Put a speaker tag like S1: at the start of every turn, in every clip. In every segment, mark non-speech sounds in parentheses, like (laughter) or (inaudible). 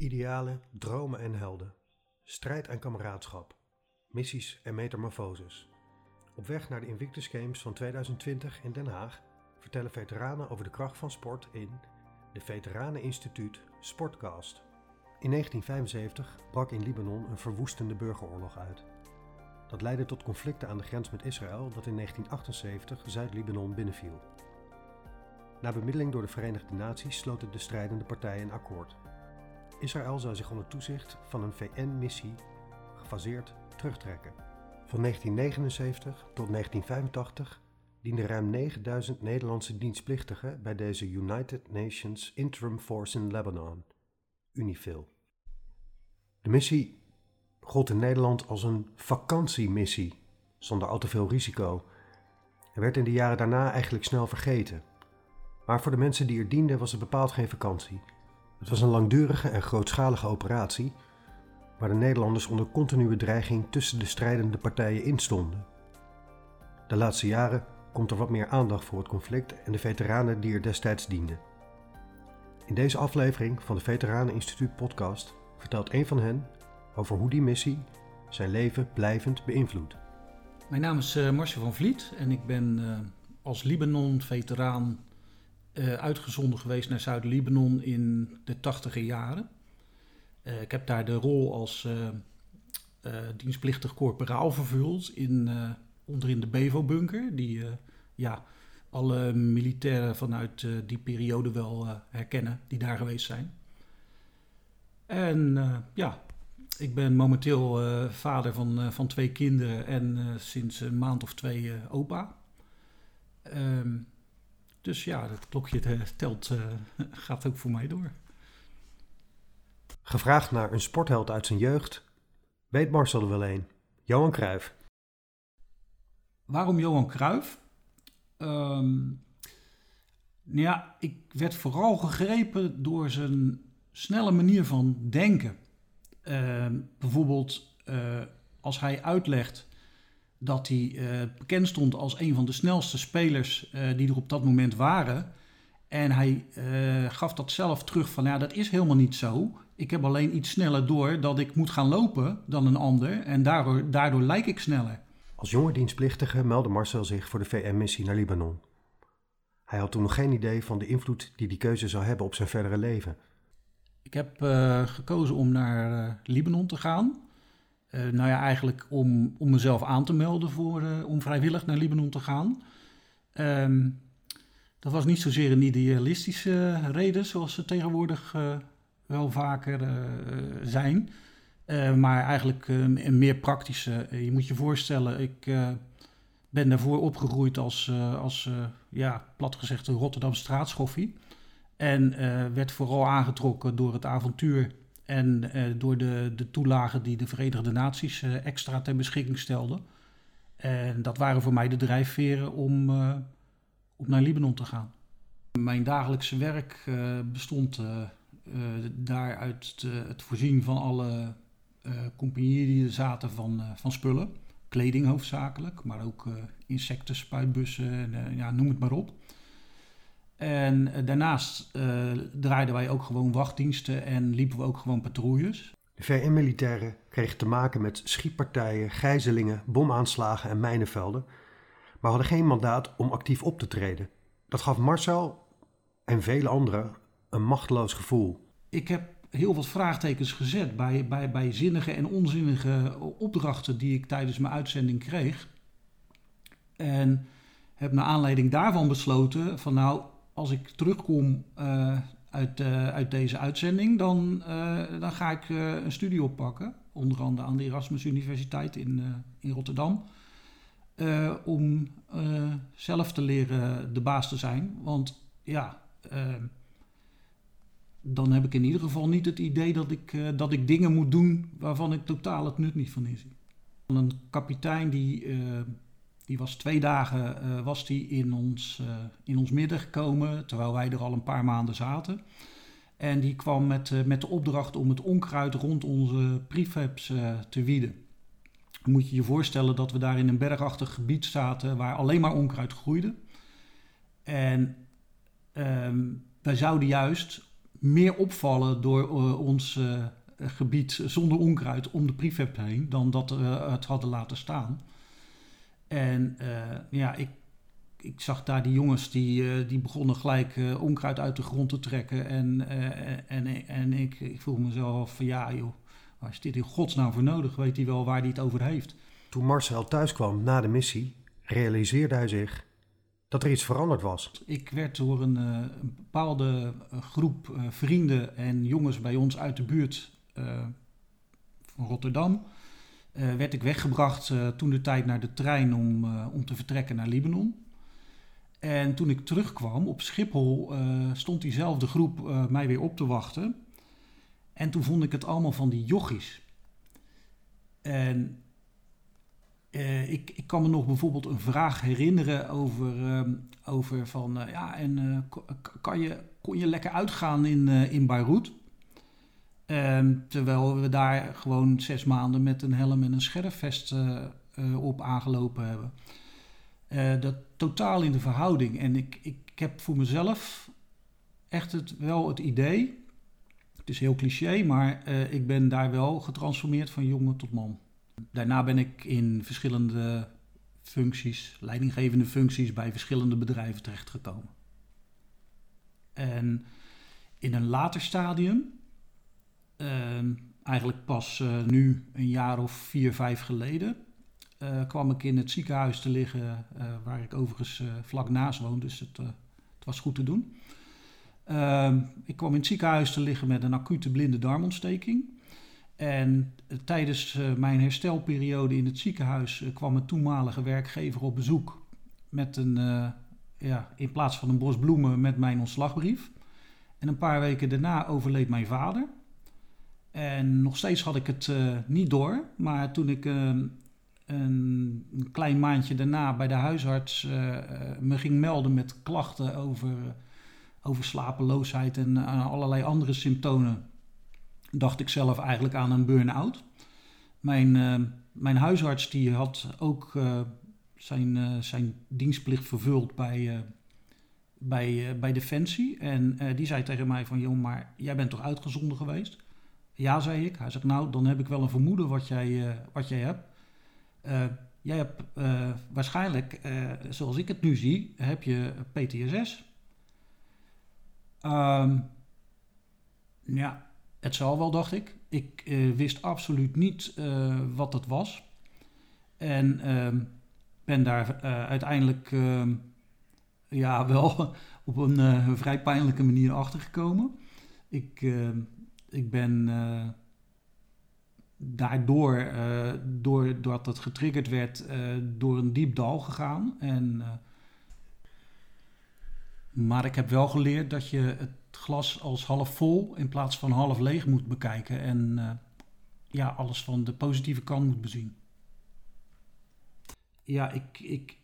S1: Idealen, dromen en helden. Strijd en kameraadschap. Missies en metamorfoses. Op weg naar de Invictus Games van 2020 in Den Haag vertellen veteranen over de kracht van sport in de Veteraneninstituut Sportcast. In 1975 brak in Libanon een verwoestende burgeroorlog uit. Dat leidde tot conflicten aan de grens met Israël dat in 1978 Zuid-Libanon binnenviel. Na bemiddeling door de Verenigde Naties sloten de strijdende partijen een akkoord. Israël zou zich onder toezicht van een VN-missie gefaseerd terugtrekken. Van 1979 tot 1985 dienden ruim 9000 Nederlandse dienstplichtigen bij deze United Nations Interim Force in Lebanon, UNIFIL. De missie gold in Nederland als een vakantiemissie, zonder al te veel risico. Er werd in de jaren daarna eigenlijk snel vergeten. Maar voor de mensen die er dienden was het bepaald geen vakantie. Het was een langdurige en grootschalige operatie, waar de Nederlanders onder continue dreiging tussen de strijdende partijen instonden. De laatste jaren komt er wat meer aandacht voor het conflict en de veteranen die er destijds dienden. In deze aflevering van de Veteranen Instituut podcast vertelt een van hen over hoe die missie zijn leven blijvend beïnvloedt.
S2: Mijn naam is uh, Marcel van Vliet en ik ben uh, als Libanon-veteraan uh, uitgezonden geweest naar Zuid-Libanon in de tachtiger jaren. Uh, ik heb daar de rol als uh, dienstplichtig corporaal vervuld in, onderin de Bevo-bunker, die ja, alle militairen vanuit die periode wel herkennen die daar geweest zijn. En ja, ik ben momenteel vader van, van twee kinderen en sinds een maand of twee opa. Ehm, dus ja, dat klokje telt, uh, (laughs) gaat ook voor mij door.
S1: Gevraagd naar een sportheld uit zijn jeugd, weet Marcel er wel een. Johan Cruijff.
S2: Waarom Johan Cruijff? Um, nou ja, ik werd vooral gegrepen door zijn snelle manier van denken. Uh, bijvoorbeeld uh, als hij uitlegt dat hij uh, bekend stond als een van de snelste spelers uh, die er op dat moment waren. En hij uh, gaf dat zelf terug van, ja, dat is helemaal niet zo. Ik heb alleen iets sneller door dat ik moet gaan lopen dan een ander en daardoor, daardoor lijk ik sneller.
S1: Als jonge dienstplichtige meldde Marcel zich voor de VN-missie naar Libanon. Hij had toen nog geen idee van de invloed die die keuze zou hebben op zijn verdere leven.
S2: Ik heb gekozen om naar Libanon te gaan. Uh, nou ja, eigenlijk om, om mezelf aan te melden voor, uh, om vrijwillig naar Libanon te gaan. Um, dat was niet zozeer een idealistische reden, zoals ze tegenwoordig uh, wel vaker zijn. maar eigenlijk een meer praktische. je moet je voorstellen, ik ben daarvoor opgegroeid als, als ja, plat gezegd, een Rotterdam straatschoffie. En werd vooral aangetrokken door het avontuur en uh, door de, de toelagen die de Verenigde Naties uh, extra ter beschikking stelden. En dat waren voor mij de drijfveren om, uh, om naar Libanon te gaan. Mijn dagelijkse werk bestond daaruit het voorzien van alle compagnieën die er zaten van, van spullen. Kleding hoofdzakelijk, maar ook insecten, spuitbussen, en, ja, noem het maar op. En eh, daarnaast uh, draaiden wij ook gewoon wachtdiensten en liepen we ook gewoon patrouilles.
S1: De VN-militairen kregen te maken met schietpartijen, gijzelingen, bomaanslagen en mijnenvelden, maar hadden geen mandaat om actief op te treden. Dat gaf Marcel en vele anderen een machteloos gevoel.
S2: Ik heb heel wat vraagtekens gezet bij, bij, bij zinnige en onzinnige opdrachten die ik tijdens mijn uitzending kreeg. En heb naar aanleiding daarvan besloten van nou, als ik terugkom uh, uit, uh, uit deze uitzending, dan, uh, dan ga ik een studie oppakken. Onder andere aan de Erasmus Universiteit in, in Rotterdam. om zelf te leren de baas te zijn. Want ja, dan heb ik in ieder geval niet het idee dat ik, dat ik dingen moet doen waarvan ik totaal het nut niet van inzie. Een kapitein die die was twee dagen uh, was die in, ons, uh, in ons midden gekomen, terwijl wij er al een paar maanden zaten. En die kwam met, uh, met de opdracht om het onkruid rond onze prefabs te wieden. Moet je je voorstellen dat we daar in een bergachtig gebied zaten waar alleen maar onkruid groeide. En um, wij zouden juist meer opvallen door ons gebied zonder onkruid om de prefab heen dan dat we het hadden laten staan. En ja, ik ik zag daar die jongens die, uh, die begonnen gelijk uh, onkruid uit de grond te trekken. En, en, en ik, ik vroeg mezelf van ja joh, waar is dit in godsnaam voor nodig? Weet hij wel waar hij het over heeft?
S1: Toen Marcel thuis kwam na de missie, realiseerde hij zich dat er iets veranderd was.
S2: Ik werd door een, een bepaalde groep vrienden en jongens bij ons uit de buurt van Rotterdam... werd ik weggebracht toen de tijd naar de trein om, om te vertrekken naar Libanon. En toen ik terugkwam op Schiphol, stond diezelfde groep mij weer op te wachten. En toen vond ik het allemaal van die jochies. En ik, ik kan me nog bijvoorbeeld een vraag herinneren over, over van, ja, en kan je, kon je lekker uitgaan in, in Beirut? Ehm, terwijl we daar gewoon zes maanden met een helm en een scherfvest op aangelopen hebben. Uh, dat totaal in de verhouding. En ik, ik heb voor mezelf echt het, wel het idee, het is heel cliché, maar ik ben daar wel getransformeerd van jongen tot man. Daarna ben ik in verschillende functies, leidinggevende functies bij verschillende bedrijven terechtgekomen. En in een later stadium, eigenlijk pas uh, nu een jaar of vier, vijf geleden, uh, kwam ik in het ziekenhuis te liggen, uh, waar ik overigens vlak naast woon, dus het, het was goed te doen. Ehm, ik kwam in het ziekenhuis te liggen met een acute blinde darmontsteking. En tijdens mijn herstelperiode in het ziekenhuis kwam een toenmalige werkgever op bezoek met een, ja, in plaats van een bos bloemen met mijn ontslagbrief. En een paar weken daarna overleed mijn vader. En nog steeds had ik het niet door, maar toen ik ehm, een, klein maandje daarna bij de huisarts uh, me ging melden met klachten over, over slapeloosheid en allerlei andere symptomen, dacht ik zelf eigenlijk aan een burn-out. Mijn, mijn huisarts die had ook zijn, zijn dienstplicht vervuld bij, bij, bij Defensie. En die zei tegen mij van, joh, maar jij bent toch uitgezonden geweest? Ja, zei ik. Hij zegt, nou, dan heb ik wel een vermoeden wat jij, wat jij hebt. Uh, jij hebt uh, waarschijnlijk, zoals ik het nu zie, heb je PTSS. Um, ja, het zal wel, dacht ik. Ik wist absoluut niet wat het was. En ehm, ben daar uiteindelijk ehm, ja, (laughs) wel op een, een, vrij pijnlijke manier achtergekomen. Ik, ik ben daardoor, uh, doordat het getriggerd werd, uh, door een diep dal gegaan. En, maar ik heb wel geleerd dat je het glas als half vol in plaats van half leeg moet bekijken. En ja, alles van de positieve kant moet bezien. Ja, ik, ik,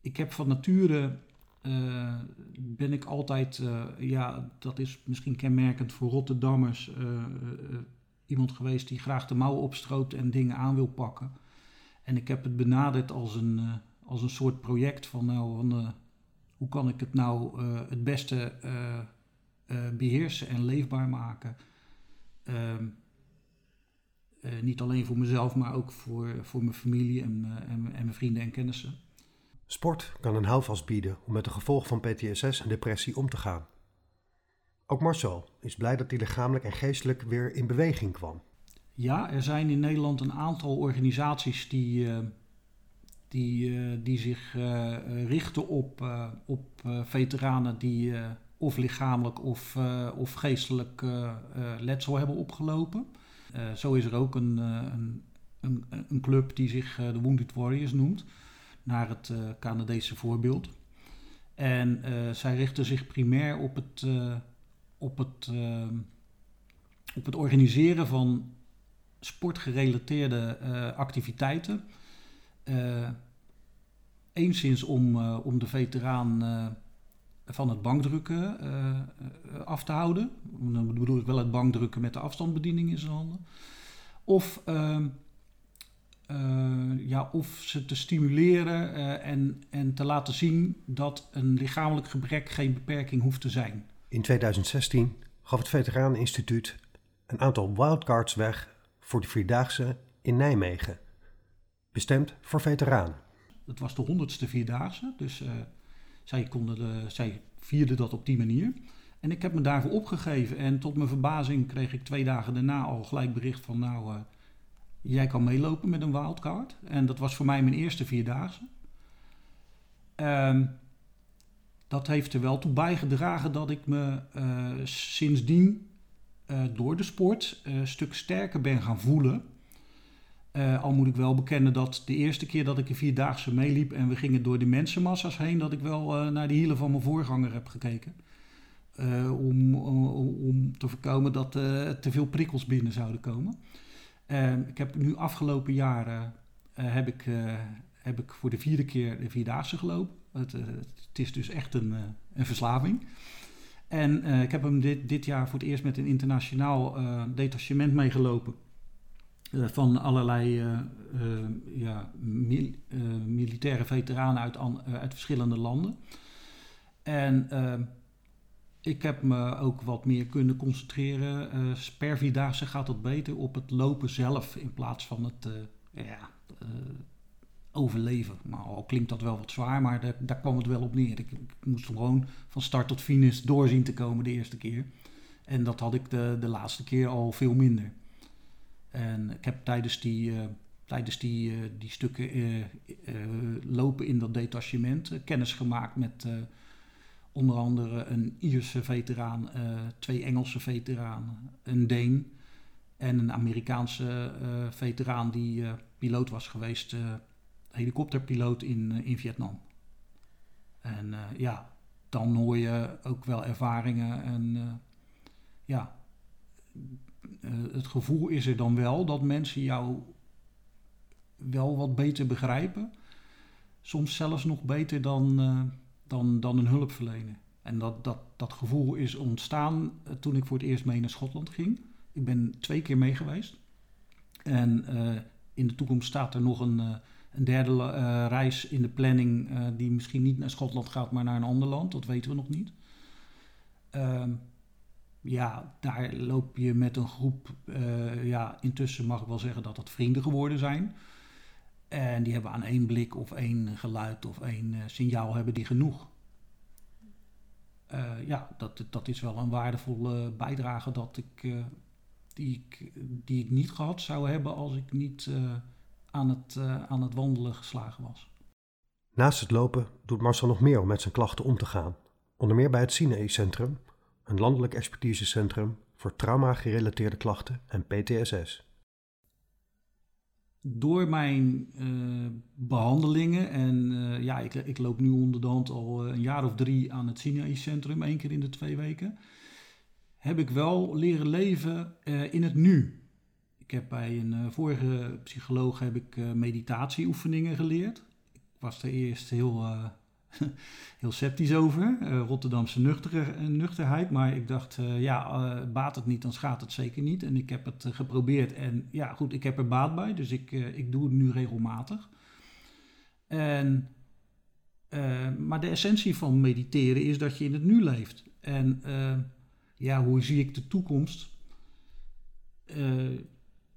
S2: ik heb van nature. Ben ik altijd, ja, dat is misschien kenmerkend voor Rotterdammers iemand geweest die graag de mouwen opstroopt en dingen aan wil pakken. En ik heb het benaderd als een, als een soort project van, nou, hoe kan ik het nou het beste beheersen en leefbaar maken. Ehm, niet alleen voor mezelf, maar ook voor, voor mijn familie en, en, en, mijn vrienden en kennissen.
S1: Sport kan een houvast bieden om met de gevolgen van PTSS en depressie om te gaan. Ook Marcel is blij dat hij lichamelijk en geestelijk weer in beweging kwam.
S2: Ja, er zijn in Nederland een aantal organisaties die, uh, die, uh, die zich uh, richten op, op veteranen die of lichamelijk of, of geestelijk letsel hebben opgelopen. zo is er ook een, een, een, een club die zich de Wounded Warriors noemt, naar het Canadese voorbeeld. En zij richten zich primair op het op het, uh, op het organiseren van sportgerelateerde activiteiten. Eenszins om, om de veteraan van het bankdrukken af te houden. Dan bedoel ik wel het bankdrukken met de afstandsbediening in zijn handen. Of, ehm, ja, of ze te stimuleren en, en te laten zien dat een lichamelijk gebrek geen beperking hoeft te zijn.
S1: In 2016 gaf het Veteraneninstituut een aantal wildcards weg voor de Vierdaagse in Nijmegen. Bestemd voor veteranen.
S2: Het was de honderdste Vierdaagse, dus uh, zij, konden de, zij vierden dat op die manier. En ik heb me daarvoor opgegeven en tot mijn verbazing kreeg ik twee dagen daarna al gelijk bericht van nou, uh, jij kan meelopen met een wildcard. En dat was voor mij mijn eerste Vierdaagse. Um, dat heeft er wel toe bijgedragen dat ik me uh, sindsdien uh, door de sport een stuk sterker ben gaan voelen. Al moet ik wel bekennen dat de eerste keer dat ik een vierdaagse meeliep en we gingen door de mensenmassa's heen, dat ik wel naar de hielen van mijn voorganger heb gekeken. om, om te voorkomen dat te veel prikkels binnen zouden komen. Ik heb nu afgelopen jaren heb ik, heb ik voor de vierde keer de vierdaagse gelopen. Het, eh, het is dus echt een, eh, een verslaving. En eh, ik heb hem dit, dit jaar voor het eerst met een internationaal detachement meegelopen. van allerlei ja, militaire veteranen uit, uit verschillende landen. En ik heb me ook wat meer kunnen concentreren. per vierdaagse gaat het beter op het lopen zelf in plaats van het ja, overleven. Maar al klinkt dat wel wat zwaar, maar daar, daar kwam het wel op neer. Ik, moest gewoon van start tot finish doorzien te komen de eerste keer. En dat had ik de, de laatste keer al veel minder. En ik heb tijdens die, uh, tijdens die, uh, die stukken uh, lopen in dat detachement kennis gemaakt met onder andere een Ierse veteraan, twee Engelse veteranen, een Deen en een Amerikaanse veteraan die piloot was geweest helikopterpiloot in, eh, in Vietnam. En eh, ja, dan hoor je ook wel ervaringen en eh, ja, het gevoel is er dan wel dat mensen jou wel wat beter begrijpen. Soms zelfs nog beter dan, dan, dan een hulpverlener. En dat, dat, dat gevoel is ontstaan toen ik voor het eerst mee naar Schotland ging. Ik ben twee keer mee geweest. En in de toekomst staat er nog een, een derde reis in de planning die misschien niet naar Schotland gaat, maar naar een ander land. Dat weten we nog niet. Uh, ja, daar loop je met een groep. Ja, intussen mag ik wel zeggen dat dat vrienden geworden zijn. En die hebben aan één blik of één geluid of één signaal hebben die genoeg. ja, dat, dat is wel een waardevolle bijdrage dat ik, die, ik, die ik niet gehad zou hebben als ik niet aan het, aan het wandelen geslagen was.
S1: Naast het lopen doet Marcel nog meer om met zijn klachten om te gaan. Onder meer bij het Cine-centrum, een landelijk expertisecentrum voor trauma-gerelateerde klachten en PTSS.
S2: Door mijn uh, behandelingen, en uh, ja, ik, ik, loop nu onder de hand al een jaar of drie aan het Cine-centrum, één keer in de twee weken, heb ik wel leren leven in het nu. Ik heb bij een vorige psycholoog heb ik meditatieoefeningen geleerd. Ik was er eerst heel, (laughs) heel sceptisch over, Rotterdamse nuchtere, nuchterheid. Maar ik dacht, ja, baat het niet, dan schaadt het zeker niet. En ik heb het geprobeerd en ja, goed, ik heb er baat bij. Dus ik, ik doe het nu regelmatig. En, maar de essentie van mediteren is dat je in het nu leeft. En ja, hoe zie ik de toekomst?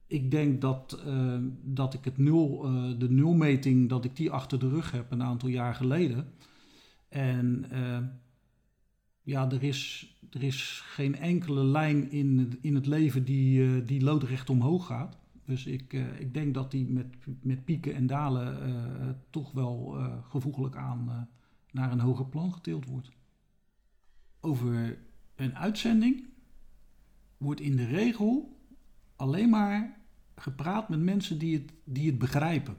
S2: Ik denk dat, uh, dat ik het nul, uh, de nulmeting, dat ik die achter de rug heb een aantal jaar geleden. En uh, ja, er is, er is geen enkele lijn in, in het leven die, die loodrecht omhoog gaat. Dus ik, ik denk dat die met, met pieken en dalen toch wel gevoeglijk aan naar een hoger plan getild wordt. Over een uitzending wordt in de regel alleen maar gepraat met mensen die het, die het begrijpen.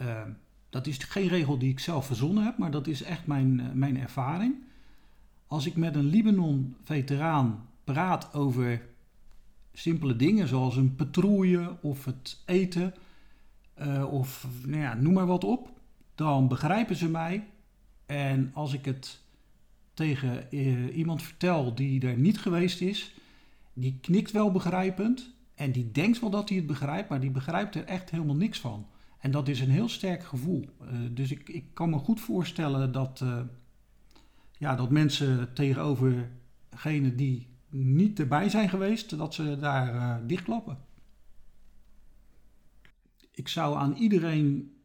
S2: Uh, dat is geen regel die ik zelf verzonnen heb, maar dat is echt mijn, uh, mijn ervaring. Als ik met een Libanon-veteraan praat over simpele dingen zoals een patrouille of het eten uh, of nou ja, noem maar wat op, dan begrijpen ze mij. En als ik het tegen iemand vertel die er niet geweest is, die knikt wel begrijpend, en die denkt wel dat hij het begrijpt, maar die begrijpt er echt helemaal niks van. En dat is een heel sterk gevoel. Uh, dus ik, ik kan me goed voorstellen dat, uh, ja, dat mensen tegenover degenen die niet erbij zijn geweest, dat ze daar uh, dichtklappen. Ik zou aan iedereen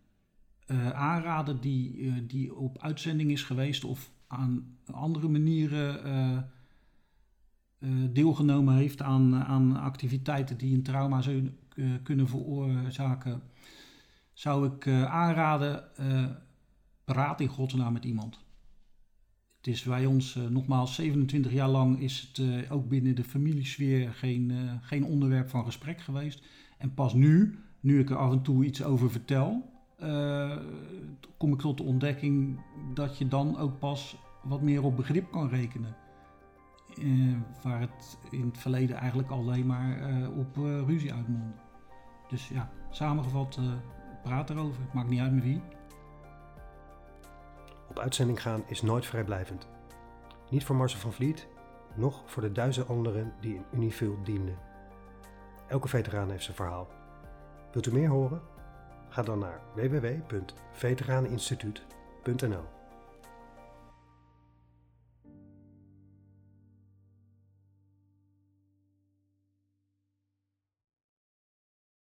S2: aanraden die, die op uitzending is geweest of aan andere manieren deelgenomen heeft aan, aan activiteiten die een trauma zullen kunnen veroorzaken, zou ik aanraden, praat in godsnaam met iemand. Het is bij ons nogmaals 27 jaar lang is het ook binnen de familiesfeer geen, geen onderwerp van gesprek geweest. En pas nu, nu ik er af en toe iets over vertel, kom ik tot de ontdekking dat je dan ook pas wat meer op begrip kan rekenen. Waar het in het verleden eigenlijk alleen maar op ruzie uitmondde. Dus ja, samengevat, praat erover. Maakt niet uit met wie.
S1: Op uitzending gaan is nooit vrijblijvend. Niet voor Marcel van Vliet, noch voor de duizend anderen die in Unifil dienden. Elke veteraan heeft zijn verhaal. Wilt u meer horen? Ga dan naar www.veteraneninstituut.nl